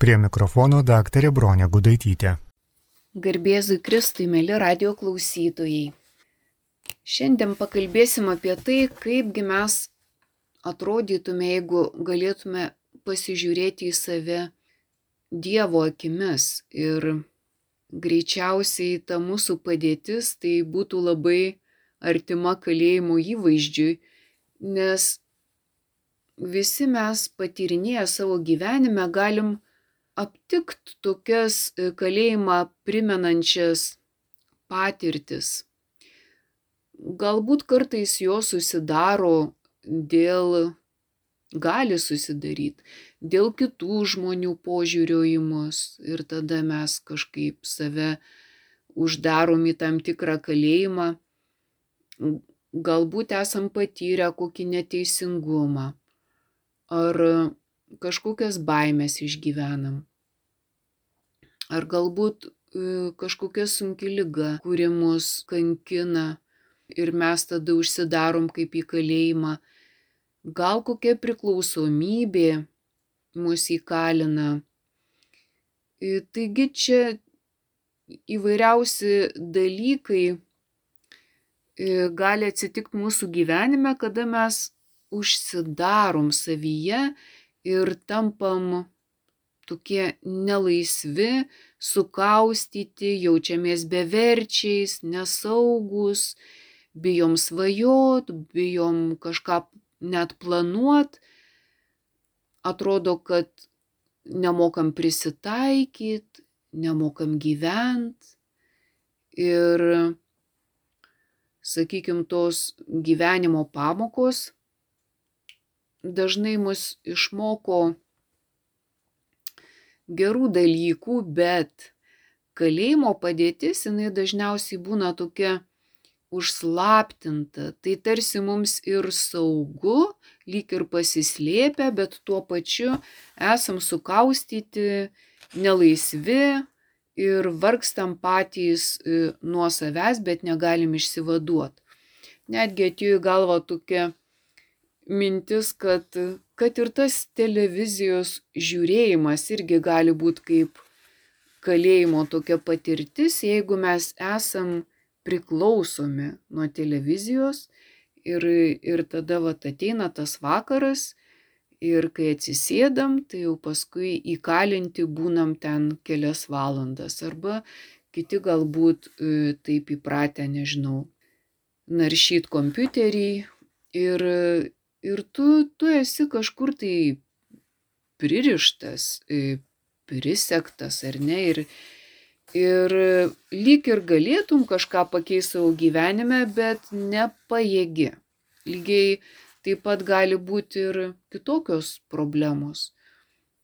Prie mikrofono daktarė Bronė Gudaitytė. Garbėzui Kristui, mėly radio klausytojai. Šiandien pakalbėsim apie tai, kaipgi mes atrodytume, jeigu galėtume pasižiūrėti į save Dievo akimis. Ir greičiausiai ta mūsų padėtis tai būtų labai artima kalėjimo įvaizdžiui, nes visi mes patyrinėję savo gyvenime galim aptikt tokias e, kalėjimą primenančias patirtis. Galbūt kartais jos susidaro dėl, gali susidaryti, dėl kitų žmonių požiūrio į mus ir tada mes kažkaip save uždarom į tam tikrą kalėjimą. Galbūt esam patyrę kokį neteisingumą ar kažkokias baimės išgyvenam. Ar galbūt e, kažkokia sunki lyga, kuri mus kankina ir mes tada užsidarom kaip į kalėjimą. Gal kokia priklausomybė mus įkalina. E, taigi čia įvairiausi dalykai e, gali atsitikti mūsų gyvenime, kada mes užsidarom savyje ir tampam tokie nelaisvi, sukaustyti, jaučiamės beverčiais, nesaugus, bijom svajot, bijom kažką net planuot. Atrodo, kad nemokam prisitaikyti, nemokam gyventi. Ir, sakykime, tos gyvenimo pamokos dažnai mus išmoko gerų dalykų, bet kalėjimo padėtis jinai dažniausiai būna tokia užslaptinta. Tai tarsi mums ir saugu, lyg ir pasislėpę, bet tuo pačiu esam sukaustyti, nelaisvi ir vargstam patys e, nuo savęs, bet negalim išsivaduoti. Netgi atėjo į galvą tokia mintis, kad, kad ir tas televizijos žiūrėjimas irgi gali būti kaip kalėjimo tokia patirtis, jeigu mes esam priklausomi nuo televizijos ir, ir tada vat ateina tas vakaras ir kai atsisėdam, tai jau paskui įkalinti būnam ten kelias valandas arba kiti galbūt e, taip įpratę, nežinau, naršyt kompiuterį ir ir tu, tu esi kažkur tai pririštas, e, prisektas ar ne. Ir, ir lyg ir galėtum kažką pakeisti savo gyvenime, bet nepajėgi. Lygiai taip pat gali būti ir kitokios problemos,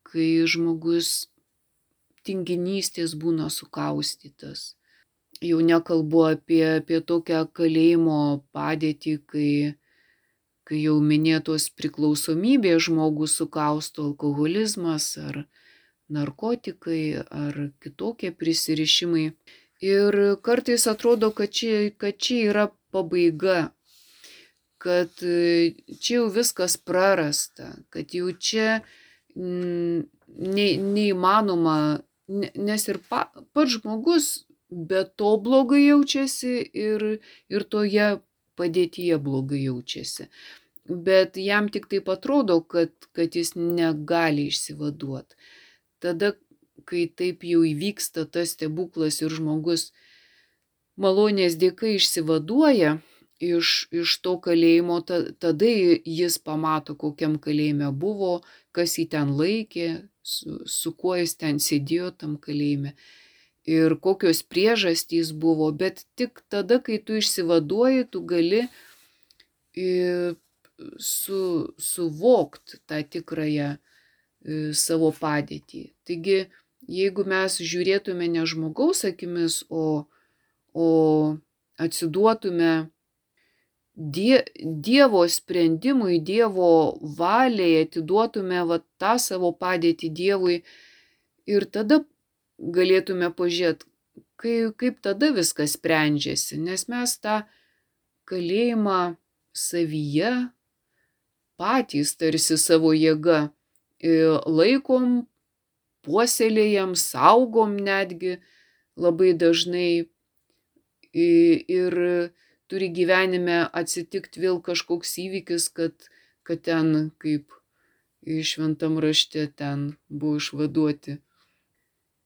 kai žmogus tinginystės būna sukaustytas. Jau nekalbu apie, apie tokią kalėjimo padėtį, kai kai jau minėtos priklausomybės žmogų sukausto alkoholizmas ar narkotikai ar kitokie prisirišimai. Ir kartais atrodo, kad čia, kad čia yra pabaiga, kad e, čia jau viskas prarasta, kad jau čia ne, neįmanoma, nes ir pa, pats žmogus be to blogai jaučiasi ir, ir toje padėtyje blogai jaučiasi. Bet jam tik taip atrodo, kad, kad jis negali išsivaduoti. Tada, kai taip jau įvyksta tas stebuklas ir žmogus malonės dėka išsivaduoja iš, iš to kalėjimo, ta, tada jis pamato, kokiam kalėjime buvo, kas jį ten laikė, su, su kuo jis ten sėdėjo tam kalėjime ir kokios priežastys buvo, bet tik tada, kai tu išsivaduoji, tu gali su, suvokt tą tikrąją savo padėtį. Taigi, jeigu mes žiūrėtume ne žmogaus akimis, o, o atsiduotume die, Dievo sprendimui, Dievo valiai, atiduotume va, tą savo padėtį Dievui ir tada galėtume pažiūrėti, kai, kaip tada viskas sprendžiasi, nes mes tą kalėjimą savyje patys tarsi savo jėga e, laikom, puoselėjam, saugom netgi labai dažnai. Ir turi gyvenime atsitikti vėl kažkoks įvykis, kad, kad ten kaip šventam rašte ten buvo išvaduoti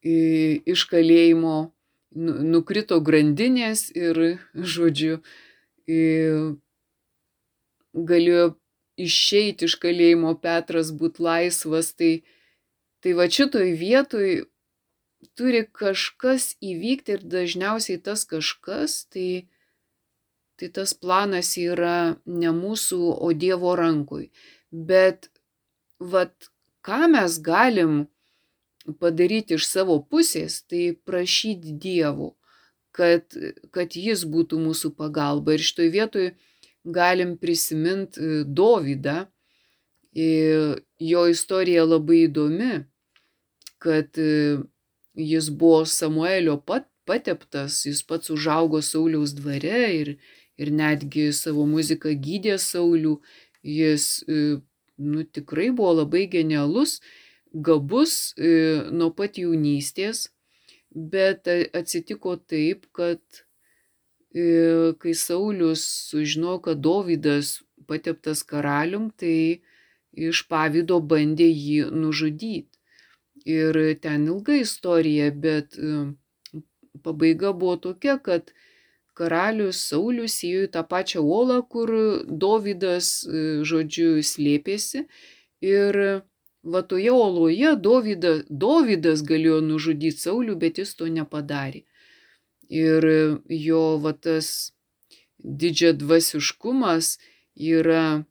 iš kalėjimo, nu, nukrito grandinės ir, žodžiu, galėjo išeiti iš kalėjimo Petras būti laisvas, tai, tai va šitoj vietoj turi kažkas įvykti ir dažniausiai tas kažkas, tai, tai tas planas yra ne mūsų, o Dievo rankui. Bet vat ką mes galim padaryti iš savo pusės, tai prašyti Dievo, kad, kad Jis būtų mūsų pagalba. Ir šitoj vietoj galim prisiminti Dovydą. Jo istorija labai įdomi, kad jis buvo Samuelio pat, pateptas, jis pats užaugo Sauliaus dvare ir, ir netgi savo muziką gydė Saulių. Jis nu, tikrai buvo labai genialus, gabus nuo pat jaunystės, bet atsitiko taip, kad kai Saulius sužinojo, kad Dovydas pateptas karalium, tai iš pavydo bandė jį nužudyti. Ir ten ilga istorija, bet pabaiga buvo tokia, kad karalius Saulius įėjo į tą pačią uolą, kur Dovydas, žodžiu, slėpėsi. Ir va toje uoloje Dovyda, Dovydas galėjo nužudyti Saulių, bet jis to nepadarė. Ir jo va tas didžia dvasiškumas yra,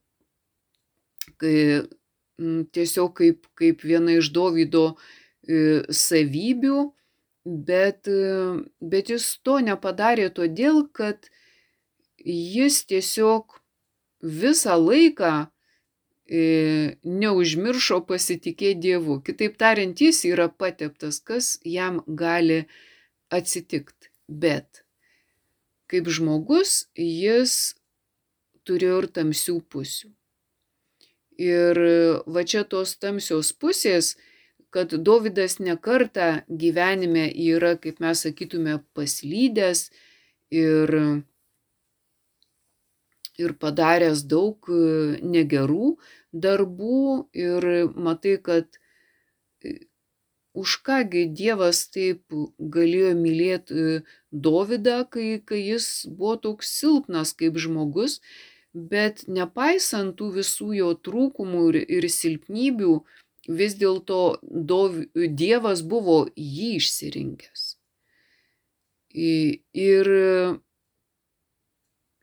kai tiesiog kaip, kaip viena iš Dovydo savybių, bet, bet jis to nepadarė todėl, kad jis tiesiog visą laiką neužmiršo pasitikėti Dievu. Kitaip tariant, jis yra pateptas, kas jam gali atsitikti. Bet kaip žmogus jis turėjo ir tamsių pusių. Ir va čia tos tamsios pusės, kad Dovydas nekarta gyvenime yra, kaip mes sakytume, paslydęs ir, ir padaręs daug negerų darbų ir matai, kad už kągi Dievas taip galėjo mylėti Dovydą, kai, kai jis buvo toks silpnas kaip žmogus, bet nepaisant tų visų jo trūkumų ir, ir silpnybių, vis dėlto Dievas buvo jį išsirinkęs. Ir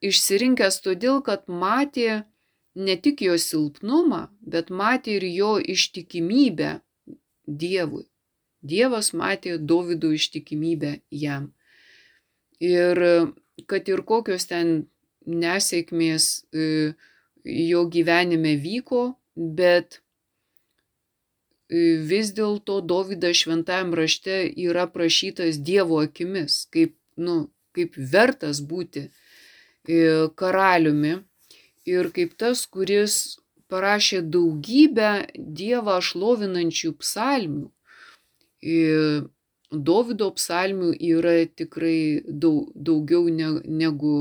išsirinkęs todėl, kad matė ne tik jo silpnumą, bet matė ir jo ištikimybę Dievui. Dievas matė Dovido ištikimybę jam. Ir kad ir kokios ten nesėkmės jo gyvenime vyko, bet vis dėlto Dovydas šventajam rašte yra prašytas Dievo akimis, kaip, nu, kaip vertas būti karaliumi ir kaip tas, kuris parašė daugybę Dievą šlovinančių psalmių. Dovido psalmių yra tikrai daug, daugiau ne, negu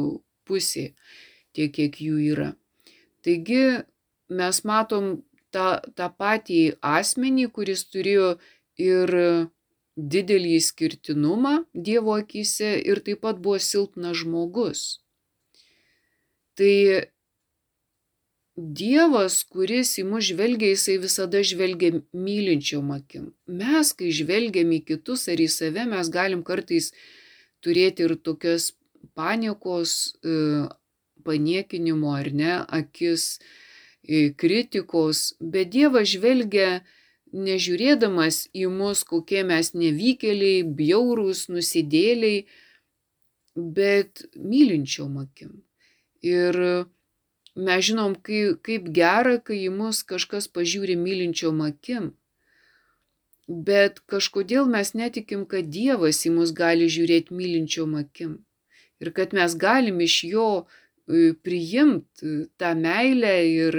pusė, tiek kiek jų yra. Taigi mes matom tą, tą patį asmenį, kuris turėjo ir didelį skirtinumą Dievo akise ir taip pat buvo silpnas žmogus. Tai Dievas, kuris į mus žvelgia, jisai visada žvelgia mylinčiom akim. Mes, kai žvelgiam į kitus ar į save, mes galim kartais turėti ir tokias paniekos, paniekinimo ar ne, akis, kritikos, bet Dievas žvelgia nežiūrėdamas į mus, kokie mes nevykėliai, bjaurūs, nusidėliai, bet mylinčiom akim. Ir mes žinom, kaip, kaip gera, kai į mus kažkas pažiūri mylinčiom akim. Bet kažkodėl mes netikim, kad Dievas į mus gali žiūrėti mylinčiom akim ir kad mes galim iš jo priimti tą meilę ir,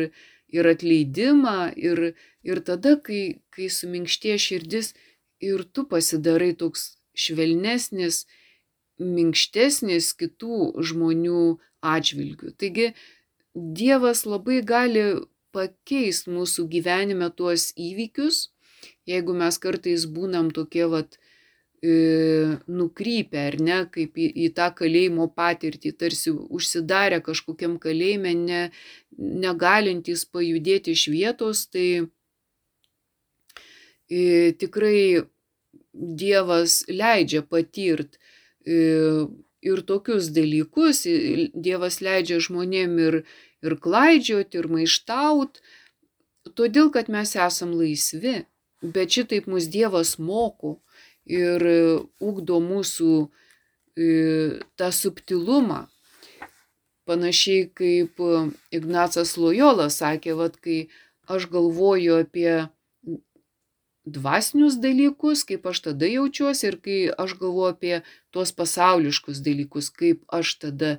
ir atleidimą ir, ir tada, kai, kai suminkštė širdis, ir tu pasidarai toks švelnesnis, minkštesnis kitų žmonių atžvilgių. Taigi Dievas labai gali pakeisti mūsų gyvenime tuos įvykius, jeigu mes kartais būnam tokie vat e, nukrypę, ar ne, kaip į, į tą kalėjimo patirtį, tarsi užsidarę kažkokiam kalėjime, ne, negalintys pajudėti iš vietos, tai e, tikrai Dievas leidžia patirt e, ir tokius dalykus, Dievas leidžia žmonėm ir, ir klaidžioti, ir maištaut, todėl kad mes esam laisvi, bet šitaip mus Dievas moko ir ugdo mūsų tą subtilumą. Panašiai kaip Ignacas Lojola sakė, vad kai aš galvoju apie dvasinius dalykus, kaip aš tada jaučiuosi ir kai aš galvoju apie tuos pasauliškus dalykus, kaip aš tada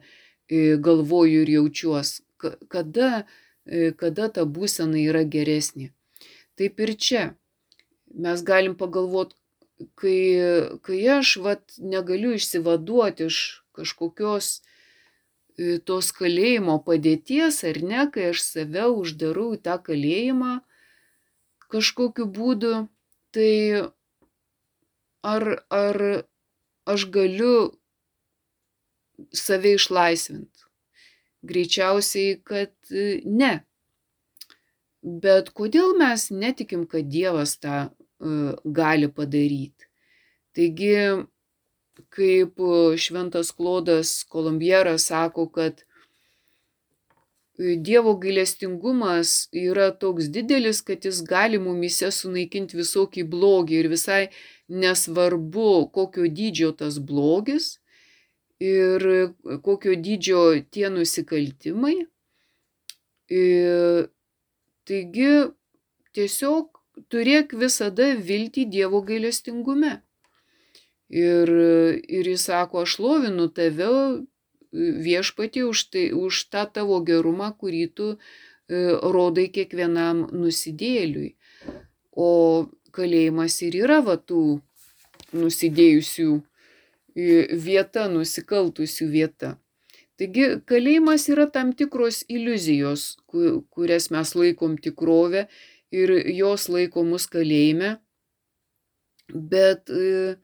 e, galvoju ir jaučiuosi, kada, e, kada ta būsena yra geresnė. Taip ir čia. Mes galim pagalvoti, kai, kai aš vat, negaliu išsivaduoti iš kažkokios e, tos kalėjimo padėties, ar ne, kai aš save uždarau į tą kalėjimą kažkokiu būdu, tai ar, ar aš galiu save išlaisvinti? Greičiausiai, kad e, ne. Bet kodėl mes netikim, kad Dievas tą uh, gali padaryti? Taigi, kaip šventas Klodas Kolumbieras sako, kad Dievo gailestingumas yra toks didelis, kad jis gali mumise sunaikinti visokį blogį ir visai nesvarbu, kokio dydžio tas blogis ir kokio dydžio tie nusikaltimai. Ir, taigi tiesiog turėk visada viltį Dievo gailestingume. Ir, ir jis sako, aš lovinu tave viešpatį už, tai, už tą tavo gerumą, kurį tu e, rodai kiekvienam nusidėliui. O kalėjimas ir yra va tų nusidėjusių e, vieta, nusikaltusių vieta. Taigi kalėjimas yra tam tikros iliuzijos, kurias mes laikom tikrovę ir jos laiko mus kalėjime. Bet e,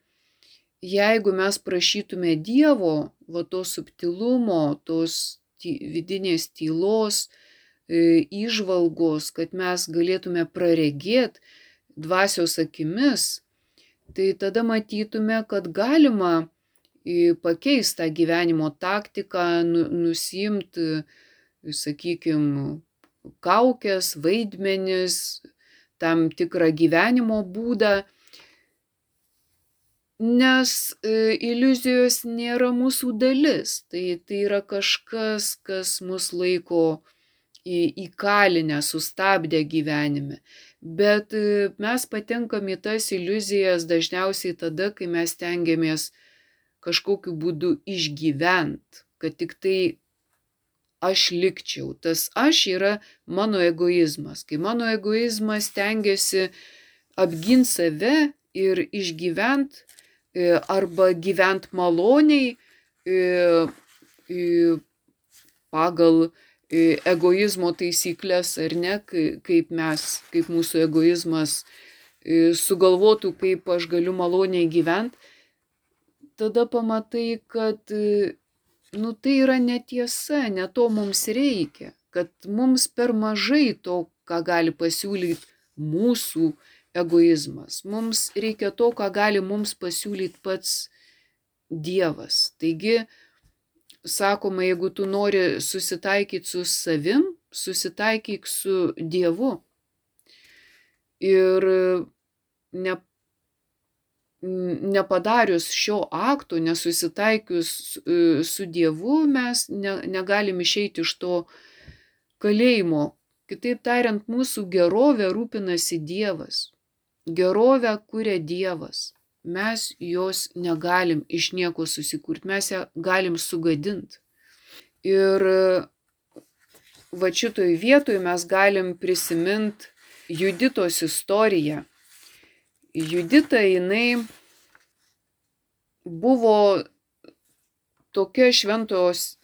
jeigu mes prašytume Dievo, va to subtilumo, tos ty, vidinės tylos, e, kad mes galėtume praregėti dvasios akimis, tai tada matytume, kad galima e, pakeisti tą gyvenimo taktiką, nu, nusimti, sakykime, kaukės, vaidmenis, tam tikrą gyvenimo būdą nes e, iliuzijos nėra mūsų dalis. Tai, tai yra kažkas, kas mus laiko įkalinę, sustabdę gyvenime. Bet e, mes patenkam į tas iliuzijas dažniausiai tada, kai mes tengiamės kažkokiu būdu išgyvent, kad tik tai aš likčiau. Tas aš yra mano egoizmas. Kai mano egoizmas tengiasi apginti save ir išgyvent arba gyvent maloniai e, e, pagal egoizmo taisyklės ar ne, kaip mes, kaip mūsų egoizmas sugalvotų, kaip aš galiu maloniai gyventi, tada pamatai, kad nu, tai yra netiesa, ne to mums reikia, kad mums per mažai to, ką gali pasiūlyti mūsų egoizmas. Mums reikia to, ką gali mums pasiūlyti pats Dievas. Taigi, sakoma, jeigu tu nori susitaikyti su savim, susitaikyk su Dievu. Ir ne, nepadarius šio akto, nesusitaikius e, su Dievu, mes ne, negalim išeiti iš to kalėjimo. Kitaip tariant, mūsų gerovė rūpinasi Dievas gerovę kuria Dievas. Mes jos negalim iš nieko susikurti, mes ją galim sugadinti. Ir va šitoj vietoj mes galim prisiminti Juditos istoriją. Judita jinai buvo tokia šventos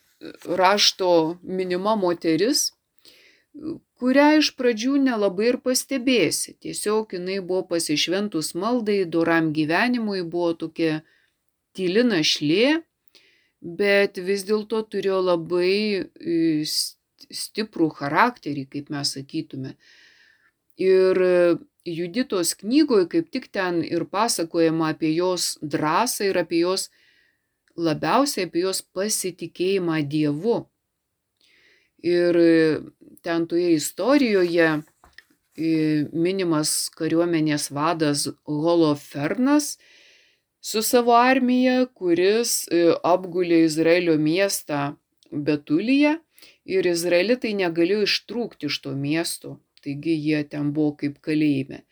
rašto minima moteris, kurią iš pradžių nelabai ir pastebėsi. Tiesiog jinai buvo pasišventus maldai, doram gyvenimui, buvo tokia tyli našlė, bet vis dėlto turėjo labai e, stiprų charakterį, kaip mes sakytume. Ir Juditos knygoje kaip tik ten ir pasakojama apie jos drąsą ir apie jos labiausiai apie jos pasitikėjimą Dievu. Ir ten toje istorijoje minimas kariuomenės vadas Holofernas su savo armija, kuris apgulė Izraelio miestą Betulyje ir izraelitai negalėjo ištrūkti iš to miesto, taigi jie ten buvo kaip kalėjime.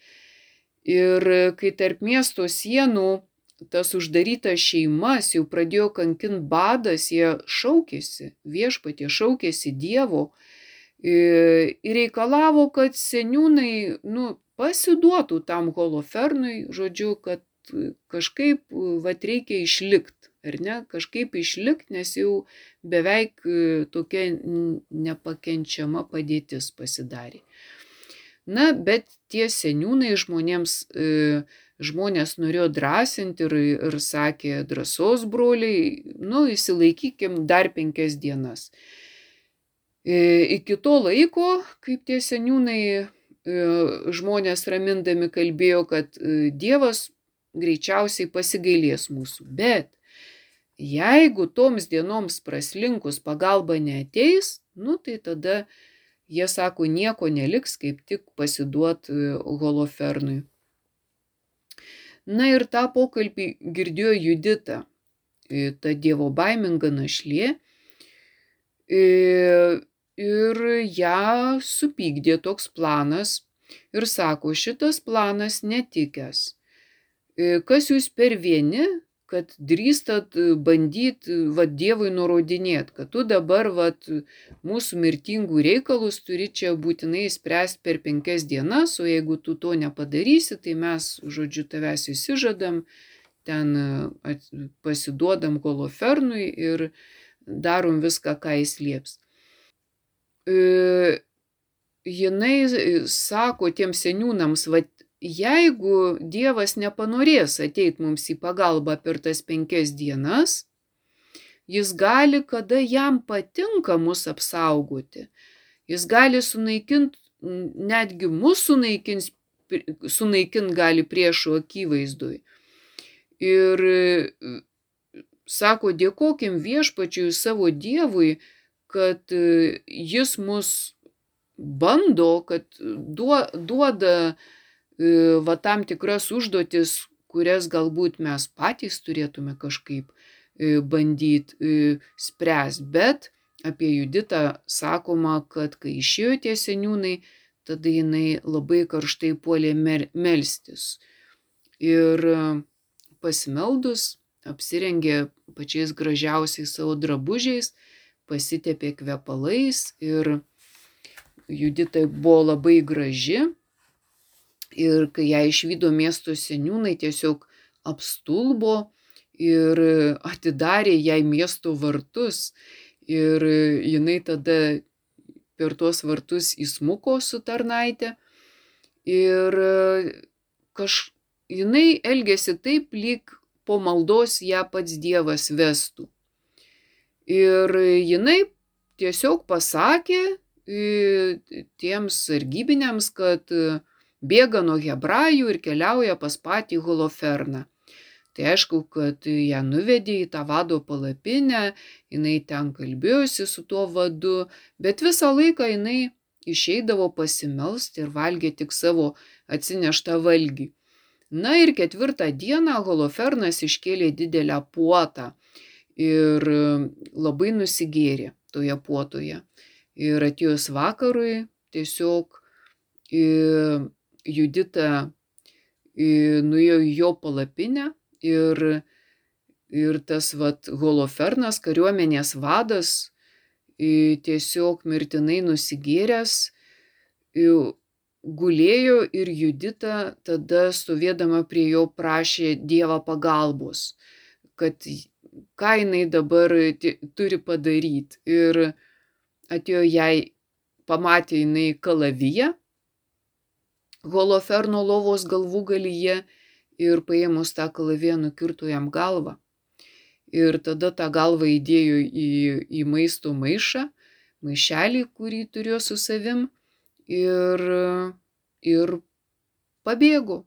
Ir kai tarp miesto sienų tas uždarytas šeimas jau pradėjo kankint badas, jie šaukėsi, viešpatie šaukėsi Dievo ir reikalavo, kad seniūnai nu, pasiduotų tam holofernui, žodžiu, kad kažkaip vat reikia išlikti ar ne, kažkaip išlikti, nes jau beveik tokia nepakenčiama padėtis pasidarė. Na, bet tie seniūnai žmonėms, žmonės norėjo drąsinti ir, ir sakė, drąsos broliai, nu, įsilaikykim dar penkias dienas. Iki to laiko, kaip tie seniūnai žmonės ramindami kalbėjo, kad Dievas greičiausiai pasigailės mūsų. Bet jeigu toms dienoms praslinkus pagalba neateis, nu tai tada jie sako, nieko neliks, kaip tik pasiduot holofernui. Na ir tą pokalbį girdėjo Judita, ta dievo baiminga našlė. Ir ją supykdė toks planas ir sako, šitas planas netikęs. Kas jūs per vieni, kad drįstat bandyt, vad Dievui nurodinėt, kad tu dabar, vad, mūsų mirtingų reikalus turi čia būtinai spręsti per penkias dienas, o jeigu tu to nepadarysi, tai mes, žodžiu, tavęs įsižadam, ten pasiduodam kolofernui ir darom viską, ką jis lieps. Jinai sako tiems seniūnams, vad, jeigu Dievas nepanorės ateit mums į pagalbą per tas penkias dienas, jis gali, kada jam patinka mus apsaugoti. Jis gali sunaikinti, netgi mūsų sunaikins, sunaikint gali priešų akivaizdui. Ir sako, dėkokim viešpačiui savo Dievui, kad jis mus bando, kad duoda va tam tikras užduotis, kurias galbūt mes patys turėtume kažkaip bandyti spręs, bet apie Juditą sakoma, kad kai išėjo tie seniūnai, tada jinai labai karštai puolė melstis. Ir pasimeldus apsirengė pačiais gražiausiais savo drabužiais, pasitepė kvepalais ir Judita buvo labai graži, Ir kai ją išvydo miesto seniūnai, tiesiog apstulbo ir atidarė jai miesto vartus. Ir jinai tada per tuos vartus įsmuko su tarnaitė. Ir kaž, jinai elgėsi taip, lyg po maldos ją pats Dievas vestų. Ir jinai tiesiog pasakė tiems sargybiniams, kad bėga nuo hebrajų ir keliauja pas patį holoferną. Tai aišku, kad ją nuvedė į tą vado palapinę, jinai ten kalbėjosi su tuo vadu, bet visą laiką jinai išeidavo pasimelsti ir valgė tik savo atsineštą valgį. Na ir ketvirtą dieną holofernas iškėlė didelę puotą ir labai nusigėrė toje puotoje. Ir atėjus vakarui tiesiog Judita nuėjo į jo palapinę ir, ir tas vat, holofernas, kariuomenės vadas, tiesiog mirtinai nusigėręs, gulėjo ir Judita tada stovėdama prie jo prašė Dievą pagalbos, kad ką jinai dabar turi padaryti. Ir atėjo jai, pamatė jinai kalaviją, holoferno lovos galvų galyje ir paėmus tą kalaviją nukirto jam galvą. Ir tada tą galvą įdėjo į, į maisto maišą, maišelį, kurį turėjo su savim ir, ir pabėgo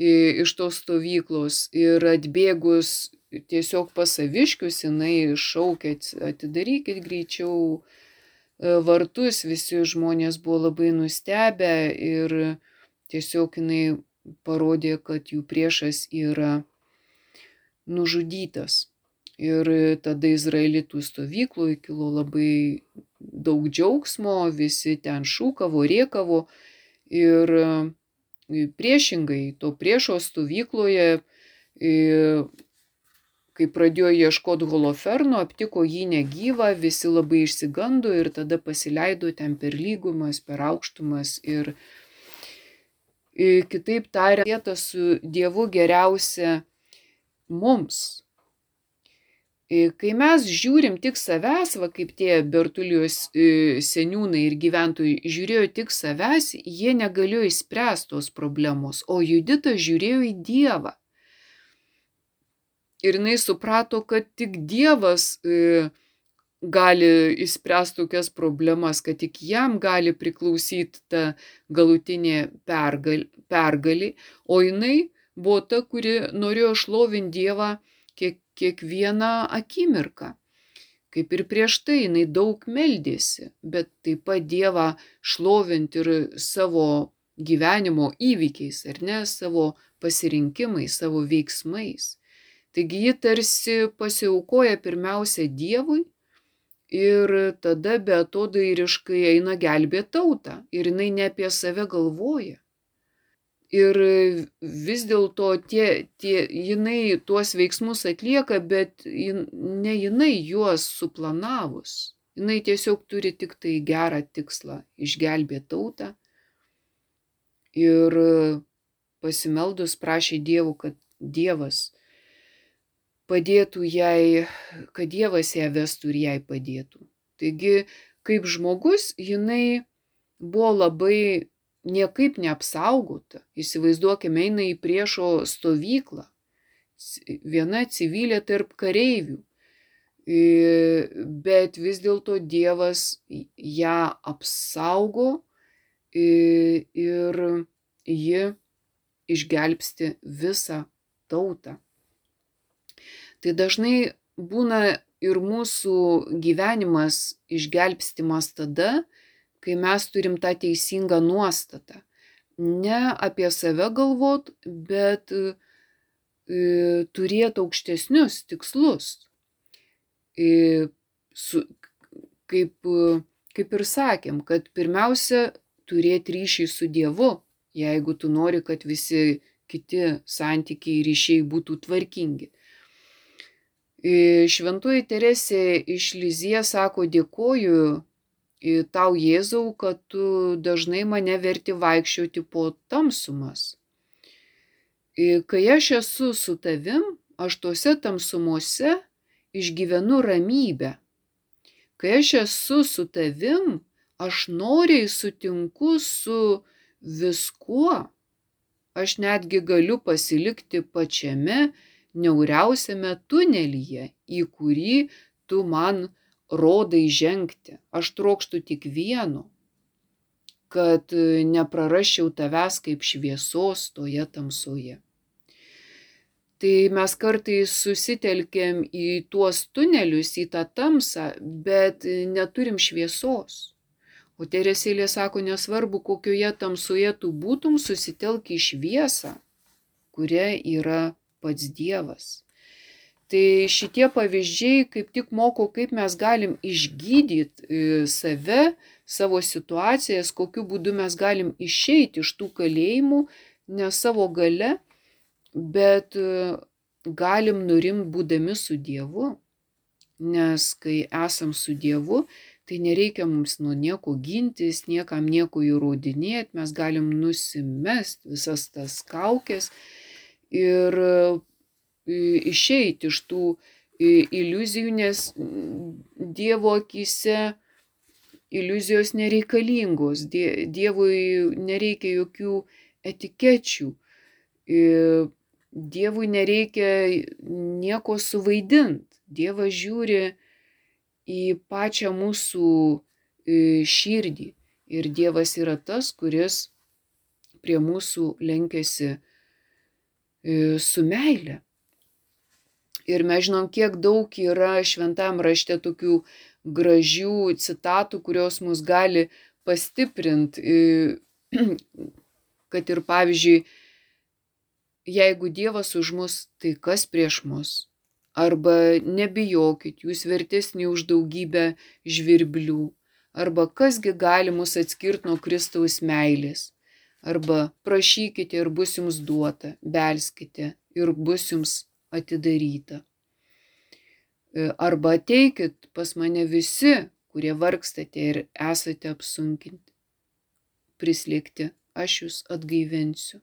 iš tos stovyklos. Ir atbėgus tiesiog pasaviškius jinai šaukė, atidarykit greičiau e, vartus, visi žmonės buvo labai nustebę ir tiesiog jinai parodė, kad jų priešas yra nužudytas. Ir tada Izraelitų stovykloje kilo labai daug džiaugsmo, visi ten šūkavo, riekavo ir priešingai to priešo stovykloje, kai pradėjo ieškoti holoferno, aptiko jį negyvą, visi labai išsigando ir tada pasileido ten per lygumas, per aukštumas ir kitaip tariant, vieta su Dievu geriausia mums. Kai mes žiūrim tik savęs, va kaip tie Bertulijos seniūnai ir gyventojai žiūrėjo tik savęs, jie negalėjo įspręsti tos problemos, o Judita žiūrėjo į Dievą. Ir jinai suprato, kad tik Dievas gali įspręsti tokias problemas, kad tik jam gali priklausyti ta galutinė pergal, pergalį, o jinai buvo ta, kuri norėjo šlovinti Dievą kiek, kiekvieną akimirką. Kaip ir prieš tai jinai daug meldėsi, bet taip pat Dievą šlovinti ir savo gyvenimo įvykiais, ar ne, savo pasirinkimais, savo veiksmais. Taigi ji tarsi pasiaukoja pirmiausia Dievui ir tada beatodairiškai eina gelbėti tautą ir jinai ne apie save galvoja. Ir vis dėlto tie, tie, jinai tuos veiksmus atlieka, bet jin, ne jinai juos suplanavus. Jinai tiesiog turi tik tai gerą tikslą - išgelbėti tautą. Ir pasimeldus prašė Dievų, kad Dievas padėtų jai, kad Dievas ją vestų ir jai padėtų. Taigi, kaip žmogus, jinai buvo labai niekaip neapsaugota. Įsivaizduokime, eina į priešo stovyklą. Viena civilė tarp kareivių. Bet vis dėlto Dievas ją apsaugo ir ji išgelbsti visą tautą. Tai dažnai būna ir mūsų gyvenimas išgelbstimas tada, kai mes turim tą teisingą nuostatą. Ne apie save galvot, bet e, turėti aukštesnius tikslus. E, su, kaip, kaip ir sakėm, kad pirmiausia turėti ryšį su Dievu, jeigu tu nori, kad visi kiti santykiai ryšiai būtų tvarkingi. Šventoji Teresė iš Lizie sako, dėkoju tau Jėzau, kad tu dažnai mane verti vaikščioti po tamsumas. Kai aš esu su tavim, aš tuose tamsumuose išgyvenu ramybę. Kai aš esu su tavim, aš noriai sutinku su viskuo. Aš netgi galiu pasilikti pačiame niauriausiame tunelyje, į kurį tu man rodai žengti. Aš trokštų tik vieno, kad neprarasčiau tavęs kaip šviesos toje tamsoje. Tai mes kartais susitelkėm į tuos tunelius, į tą tamsą, bet neturim šviesos. O Teresėlė sako, nesvarbu, kokioje tamsoje tu būtum, susitelk į šviesą, kuria yra pats Dievas. Tai šitie pavyzdžiai kaip tik moko, kaip mes galim išgydyti e, save, savo situacijas, kokiu būdu mes galim išeiti iš tų kalėjimų, ne savo gale, bet e, galim nurimti būdami su Dievu. Nes kai esam su Dievu, tai nereikia mums nuo nieko gintis, niekam nieko įrodinėti, mes galim nusimesti visas tas kaukės ir išeiti iš tų iliuzijų, nes Dievo akise iliuzijos nereikalingos, Dievui nereikia jokių etikečių, Dievui nereikia nieko suvaidinti, Dievas žiūri į pačią mūsų širdį. Ir Dievas yra tas, kuris prie mūsų lenkėsi su meile. Ir mes žinom, kiek daug yra šventam rašte tokių gražių citatų, kurios mus gali pastiprinti, kad ir pavyzdžiui, jeigu Dievas už mus, tai kas prieš mus? Arba nebijokit, jūs vertesni už daugybę žvirblių. Arba kasgi gali mus atskirti nuo Kristaus meilės. Arba prašykite ir bus jums duota, belskite ir bus jums atidaryta. E, arba ateikit pas mane visi, kurie vargstate ir esate apsunkinti. Prislėgti, aš jūs atgaivinsiu.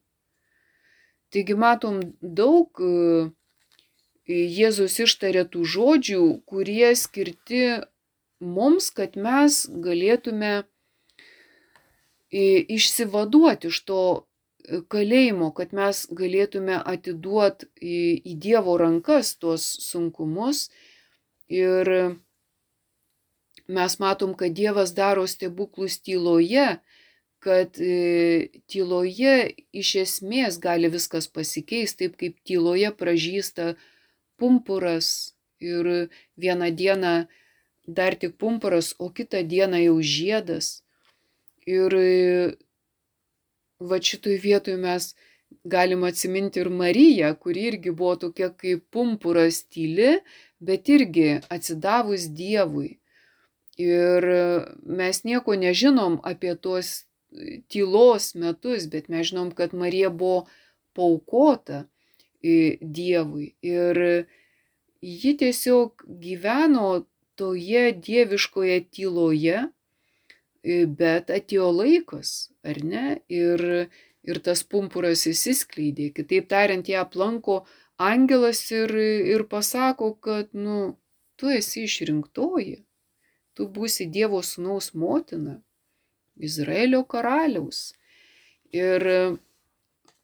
Taigi matom daug e, Jėzus ištarė tų žodžių, kurie skirti mums, kad mes galėtume išsivaduoti iš to kalėjimo, kad mes galėtume atiduoti į, į Dievo rankas tuos sunkumus. Ir mes matom, kad Dievas daro stebuklus tyloje, kad e, tyloje iš esmės gali viskas pasikeisti, taip kaip tyloje pražįsta pumpuras ir vieną dieną dar tik pumpuras, o kitą dieną jau žiedas. Ir va šitoj vietoj mes galim atsiminti ir Mariją, kuri irgi buvo tokia kaip pumpuras tyli, bet irgi atsidavus Dievui. Ir mes nieko nežinom apie tuos tylos metus, bet mes žinom, kad Marija buvo paukota Dievui. Ir ji tiesiog gyveno toje dieviškoje tyloje, bet atėjo laikas, ar ne? Ir, ir tas pumpuras įsiskleidė. Kitaip tariant, ją aplanko angelas ir, ir pasako, kad, nu, tu esi išrinktoji, tu būsi Dievo sūnaus motina, Izraelio karaliaus. Ir,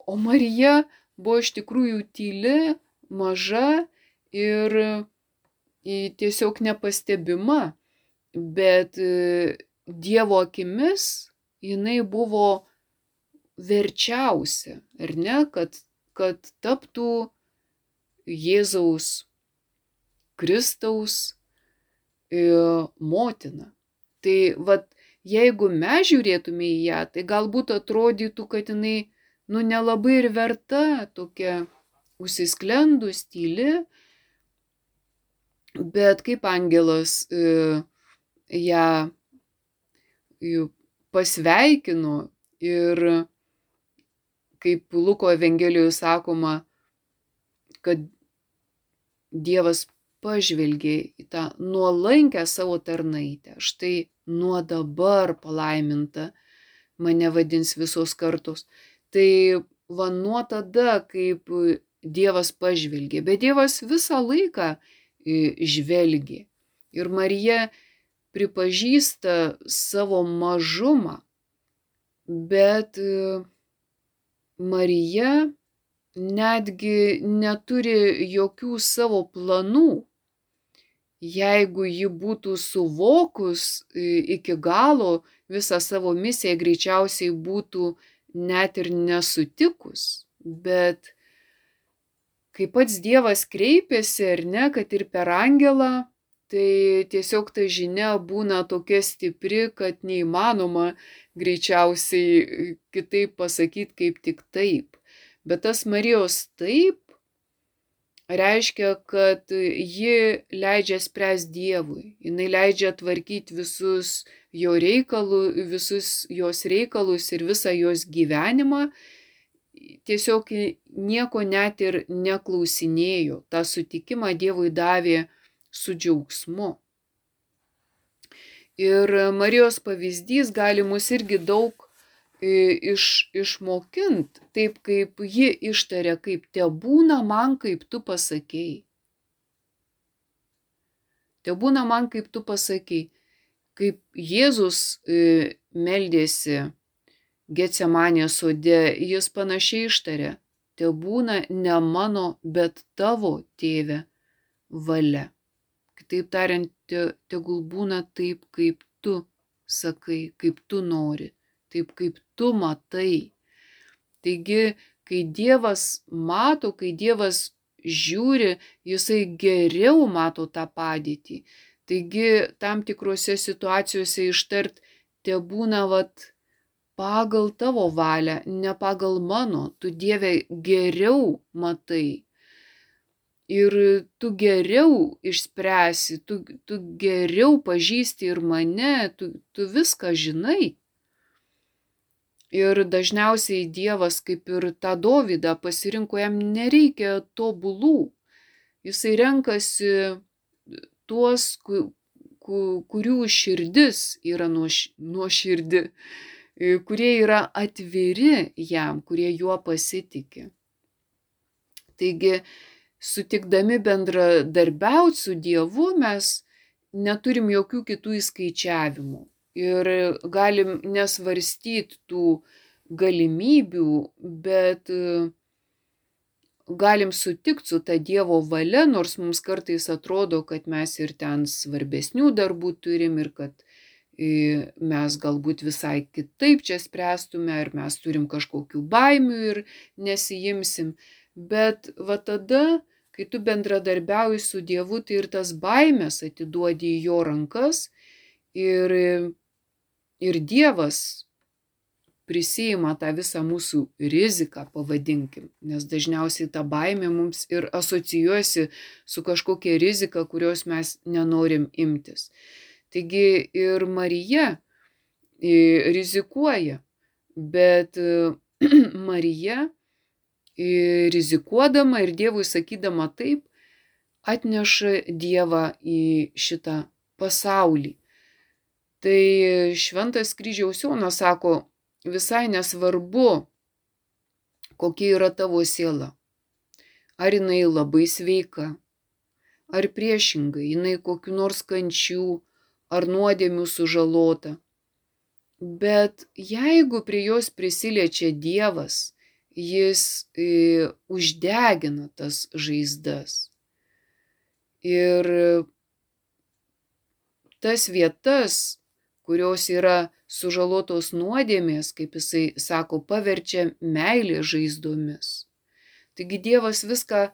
o Marija buvo iš tikrųjų tyli, maža ir tiesiog nepastebima, bet Dievo akimis jinai buvo verčiausia, ar ne, kad, kad taptų Jėzaus Kristaus e, motina. Tai vad, jeigu mes žiūrėtume į ją, tai galbūt atrodytų, kad jinai, nu, nelabai ir verta tokia užsisklendus tyli, bet kaip angelas e, ją pasveikino ir kaip Luko Evangelijoje sakoma, kad Dievas pažvelgė į tą nuolankę savo tarnaitę. Štai nuo dabar palaiminta mane vadins visos kartos. Tai va nuo tada, kaip Dievas pažvelgė, bet Dievas visą laiką žvelgė. Ir Marija pripažįsta savo mažumą, bet e, Marija netgi neturi jokių savo planų. Jeigu ji būtų suvokus e, iki galo visą savo misiją, greičiausiai būtų net ir nesutikus. Bet kai pats Dievas kreipėsi, ar ne, kad ir per angelą, tai tiesiog ta žinia būna tokia stipri, kad neįmanoma greičiausiai e, kitaip pasakyti kaip tik taip. Bet tas Marijos taip reiškia, kad ji leidžia spręs Dievui, jinai leidžia tvarkyti visus jo reikalus, visus jos reikalus ir visą jos gyvenimą, tiesiog nieko net ir neklausinėjo. Ta sutikimą Dievui davė su džiaugsmu. Ir Marijos pavyzdys gali mus irgi daug iš, išmokint, taip kaip ji ištarė, kaip te būna man, kaip tu pasakėjai. Te būna man, kaip tu pasakėjai. Kaip Jėzus e, meldėsi Getsemanė sode, jis panašiai ištarė, te būna ne mano, bet tavo tėve valia. Kitaip tariant, te, tegul būna taip, kaip tu sakai, kaip tu nori, taip kaip tu matai. Taigi, kai Dievas mato, kai Dievas žiūri, jisai geriau mato tą padėtį. Taigi, tam tikrose situacijose ištart te būna vat pagal tavo valią, ne pagal mano, tu Dieve geriau matai. Ir tu geriau išspręsi, tu, tu geriau pažįsti ir mane, tu, tu viską žinai. Ir dažniausiai Dievas, kaip ir tą Dovydą, pasirinko jam nereikia tobulų. Jisai renkasi tuos, kurių širdis yra nuoširdi. Nuo kurie yra atviri jam, kurie juo pasitikė. Taigi, sutikdami bendradarbiauti su Dievu, mes neturim jokių kitų įskaičiavimų ir galim nesvarstyti tų galimybių, bet e, galim sutikti su ta Dievo valia, nors mums kartais atrodo, kad mes ir ten svarbesnių darbų turim ir kad mes galbūt visai kitaip čia spręstume, ar mes turim kažkokių baimių ir nesijimsim. Bet va tada, kai tu bendradarbiauji su Dievu, tai ir tas baimės atiduodi į jo rankas ir, ir Dievas prisijima tą visą mūsų riziką, pavadinkim, nes dažniausiai ta baimė mums ir asocijuosi su kažkokia rizika, kurios mes nenorim imtis. Taigi ir Marija rizikuoja, bet Marija rizikuodama ir Dievui sakydama taip, atneša Dievą į šitą pasaulį. Tai šventas kryžiaus Jonas sako, visai nesvarbu, kokia yra tavo siela. Ar jinai labai sveika, ar priešingai, jinai kokiu nors kančių, ar nuodėmių sužalota. Bet jeigu prie jos prisiliečia Dievas, jis e, uždegina tas žaizdas. Ir tas vietas, kurios yra sužalotos nuodėmės, kaip jisai sako, paverčia meilė žaizdomis. Taigi Dievas viską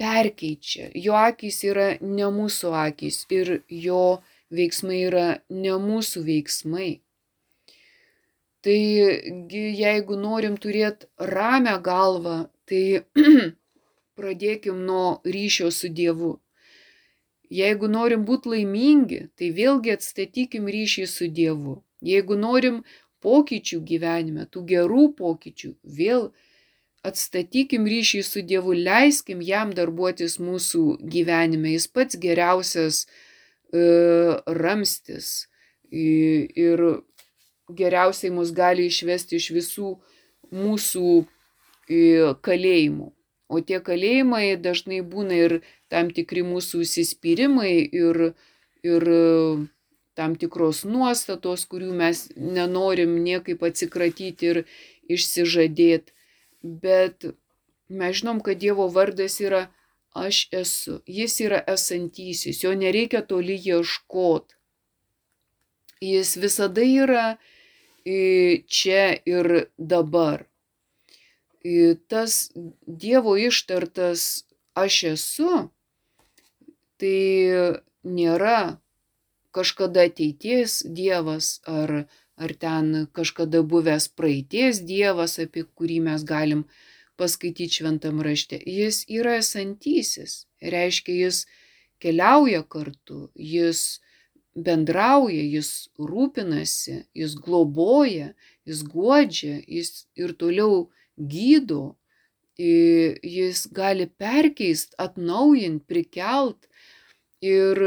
perkeičia. Jo akis yra ne mūsų akis ir jo veiksmai yra ne mūsų veiksmai. Tai jeigu norim turėti ramę galvą, tai pradėkim nuo ryšio su Dievu. Jeigu norim būti laimingi, tai vėlgi atstatykim ryšį su Dievu. Jeigu norim pokyčių gyvenime, tų gerų pokyčių, vėl atstatykim ryšį su Dievu, leiskim jam darbuotis mūsų gyvenime. Jis pats geriausias E, ramstis ir geriausiai mus gali išvesti iš visų mūsų e, kalėjimų. O tie kalėjimai dažnai būna ir tam tikri mūsų įsispyrimai ir, ir tam tikros nuostatos, kurių mes nenorim niekaip atsikratyti ir išsižadėti. Bet mes žinom, kad Dievo vardas yra aš esu. Jis yra esantysis, jo nereikia toli ieškoti. Jis visada yra čia ir dabar. Tas Dievo ištartas aš esu, tai nėra kažkada ateities Dievas ar, ar ten kažkada buvęs praeities Dievas, apie kurį mes galim paskaityti šventam rašte. Jis yra esantysis, reiškia, jis keliauja kartu, jis bendrauja, jis rūpinasi, jis globoja, jis godžia, jis ir toliau gydo, jis gali perkeist, atnaujint, prikelt ir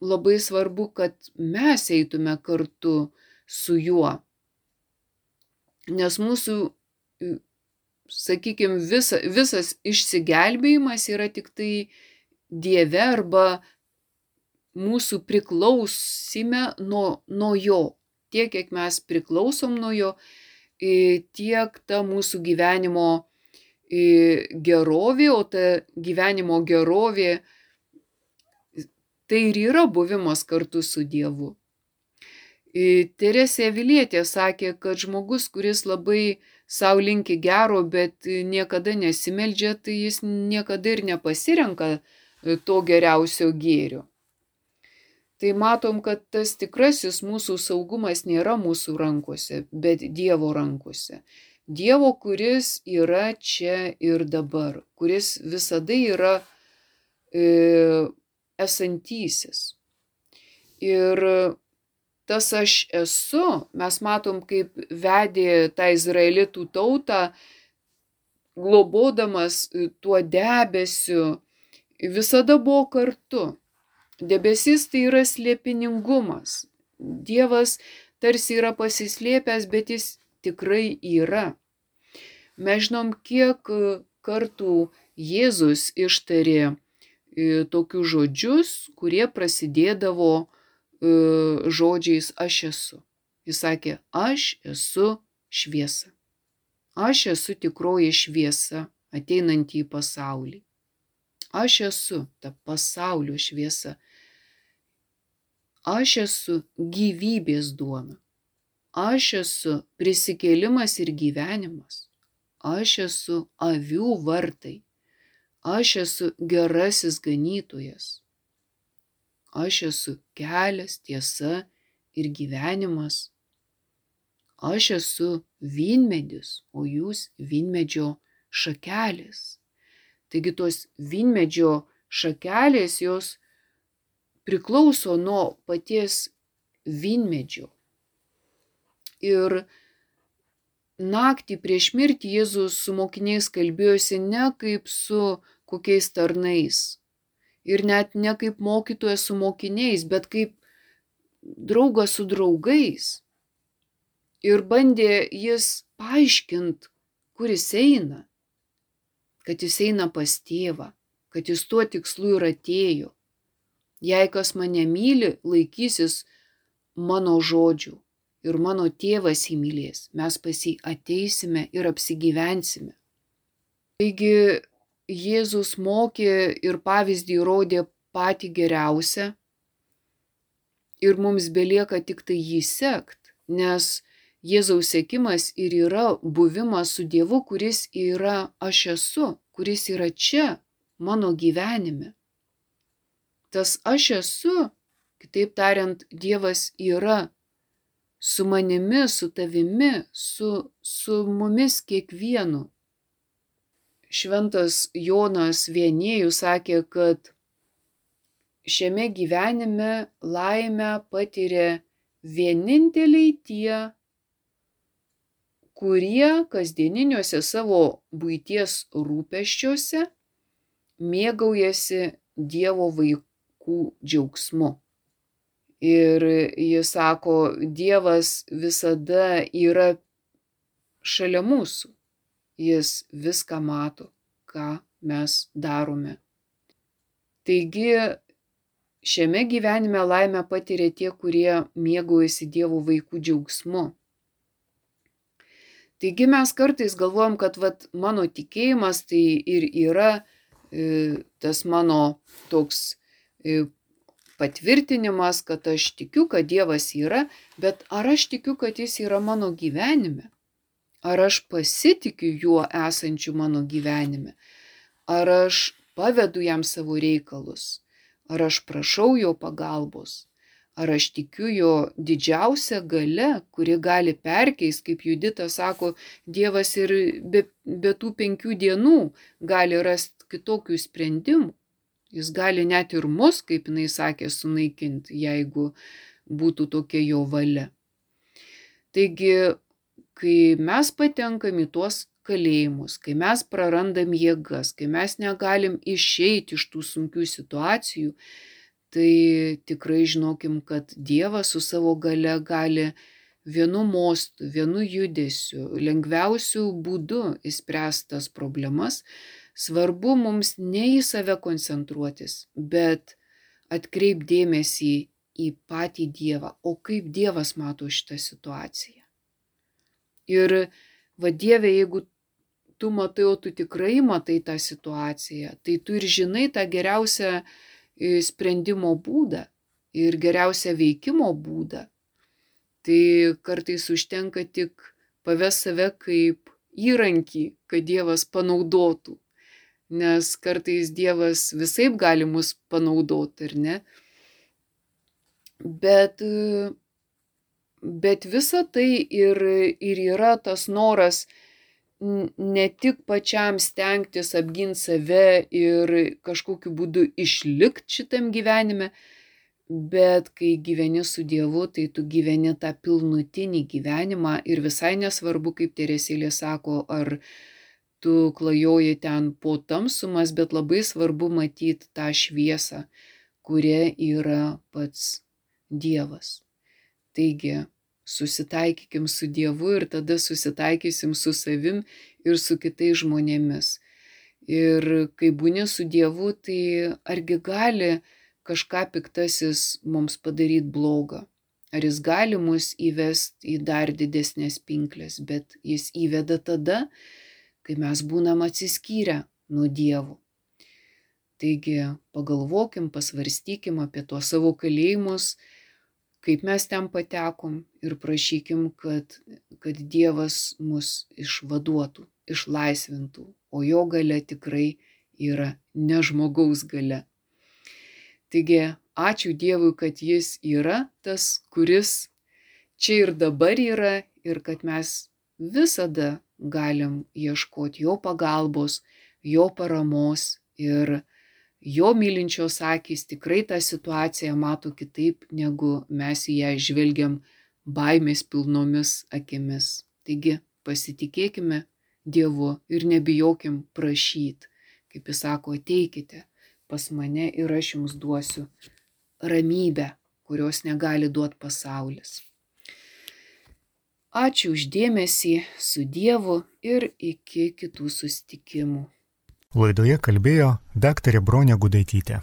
labai svarbu, kad mes eitume kartu su juo. Nes mūsų, sakykime, visa, visas išsigelbėjimas yra tik tai Dieve arba mūsų priklausime nuo, nuo jo. Tiek, kiek mes priklausom nuo jo, tiek ta mūsų gyvenimo gerovė, o ta gyvenimo gerovė tai ir yra buvimas kartu su Dievu. Teresė Vilietė sakė, kad žmogus, kuris labai savo linki gero, bet niekada nesimeldžia, tai jis niekada ir nepasirenka to geriausio gėrio. Tai matom, kad tas tikrasis mūsų saugumas nėra mūsų rankose, bet Dievo rankose. Dievo, kuris yra čia ir dabar, kuris visada yra e, esantysis. Ir tas aš esu, mes matom, kaip vedė tą izraelitų tautą, globodamas tuo debesiu, visada buvo kartu. Debesis tai yra slėpiningumas. Dievas tarsi yra pasislėpęs, bet jis tikrai yra. Mes žinom, kiek kartų Jėzus ištarė tokius žodžius, kurie prasidėdavo žodžiais aš esu. Jis sakė, aš esu šviesa. Aš esu tikroji šviesa ateinanti į pasaulį. Aš esu ta pasaulio šviesa. Aš esu gyvybės duona. Aš esu prisikėlimas ir gyvenimas. Aš esu avių vartai. Aš esu gerasis ganytojas. Aš esu kelias, tiesa ir gyvenimas. Aš esu vynmedis, o jūs vynmedžio šakelės. Taigi tos vynmedžio šakelės jos priklauso nuo paties vynmedžio. Ir naktį prieš mirtį Jėzus su mokiniais kalbėjosi ne kaip su kokiais tarnais ir net ne kaip mokytojas su mokiniais, bet kaip draugas su draugais. Ir bandė jis paaiškinti, kur jis eina, kad jis eina pas tėvą, kad jis tuo tikslu ir atėjo. Jei kas mane myli, laikysis mano žodžių ir mano tėvas įmylės, mes pas jį ateisime ir apsigyvensime. Taigi Jėzus mokė ir pavyzdį rodė patį geriausią ir mums belieka tik tai jį sekt, nes Jėzaus sėkimas ir yra buvimas su Dievu, kuris yra aš esu, kuris yra čia mano gyvenime. Tas aš esu, kitaip tariant, Dievas yra su manimi, su tavimi, su, su mumis kiekvienu. Šventas Jonas Vienėjus sakė, kad šiame gyvenime laimę patiria vieninteliai tie, kurie kasdieniniuose savo būties rūpeščiuose mėgaujasi Dievo vaikų džiaugsmu. Ir jis sako, Dievas visada yra šalia mūsų. Jis viską mato, ką mes darome. Taigi šiame gyvenime laimę patiria tie, kurie mėgaujasi Dievo vaikų džiaugsmu. Taigi mes kartais galvojam, kad vat, mano tikėjimas tai ir yra e, tas mano toks patvirtinimas, kad aš tikiu, kad Dievas yra, bet ar aš tikiu, kad Jis yra mano gyvenime? Ar aš pasitikiu juo esančiu mano gyvenime? Ar aš pavedu jam savo reikalus? Ar aš prašau jo pagalbos? Ar aš tikiu jo didžiausią galę, kuri gali perkeis, kaip Judita sako, Dievas ir be, be tų penkių dienų gali rasti kitokių sprendimų. Jis gali net ir mus, kaip jinai sakė, sunaikinti, jeigu būtų tokia jo valia. Taigi, kai mes patenkam į tuos kalėjimus, kai mes prarandam jėgas, kai mes negalim išeiti iš tų sunkių situacijų, tai tikrai žinokim, kad Dievas su savo gale gali vienu mostu, vienu judesiu, lengviausių būdų įspręstas problemas. Svarbu mums ne į save koncentruotis, bet atkreipdėmėsi į patį Dievą, o kaip Dievas mato šitą situaciją. Ir va Dieve, jeigu tu matai, o tu tikrai matai tą situaciją, tai tu ir žinai tą geriausią e, sprendimo būdą ir geriausią veikimo būdą. Tai kartais užtenka tik paves save kaip įrankį, kad Dievas panaudotų. Nes kartais Dievas visai gali mus panaudoti, ar ne? Bet, bet visa tai ir, ir yra tas noras ne tik pačiam stengtis apginti save ir kažkokiu būdu išlikti šitam gyvenime, bet kai gyveni su Dievu, tai tu gyveni tą pilnutinį gyvenimą ir visai nesvarbu, kaip Teresėlė sako, ar tu klajoji ten po tamsumas, bet labai svarbu matyti tą šviesą, kuria yra pats Dievas. Taigi, susitaikykim su Dievu ir tada susitaikysim su savim ir su kitais žmonėmis. Ir kai būni su Dievu, tai argi gali kažką piktasis mums padaryti blogą. Ar jis gali mus įvesti į dar didesnės pinklės, bet jis įveda tada, kai mes būnam atsiskyrę nuo Dievo. Taigi pagalvokim, pasvarstykim apie tuos savo kalėjimus, kaip mes ten patekom ir prašykim, kad, kad Dievas mus išvaduotų, išlaisvintų, o jo gale tikrai yra ne žmogaus gale. Taigi, ačiū Dievui, kad Jis yra tas, kuris čia ir dabar yra ir kad mes visada galim ieškoti jo pagalbos, jo paramos ir jo mylinčios akys tikrai tą situaciją mato kitaip, negu mes ją žvelgiam baimės pilnomis akimis. Taigi pasitikėkime Dievu ir nebijokim prašyti. Kaip jis sako, ateikite pas mane ir aš jums duosiu ramybę, kurios negali duoti pasaulis. Ačiū uždėmesį su Dievu ir iki kitų sustikimų. Laidoje kalbėjo daktarė Bronė Gudaitytė.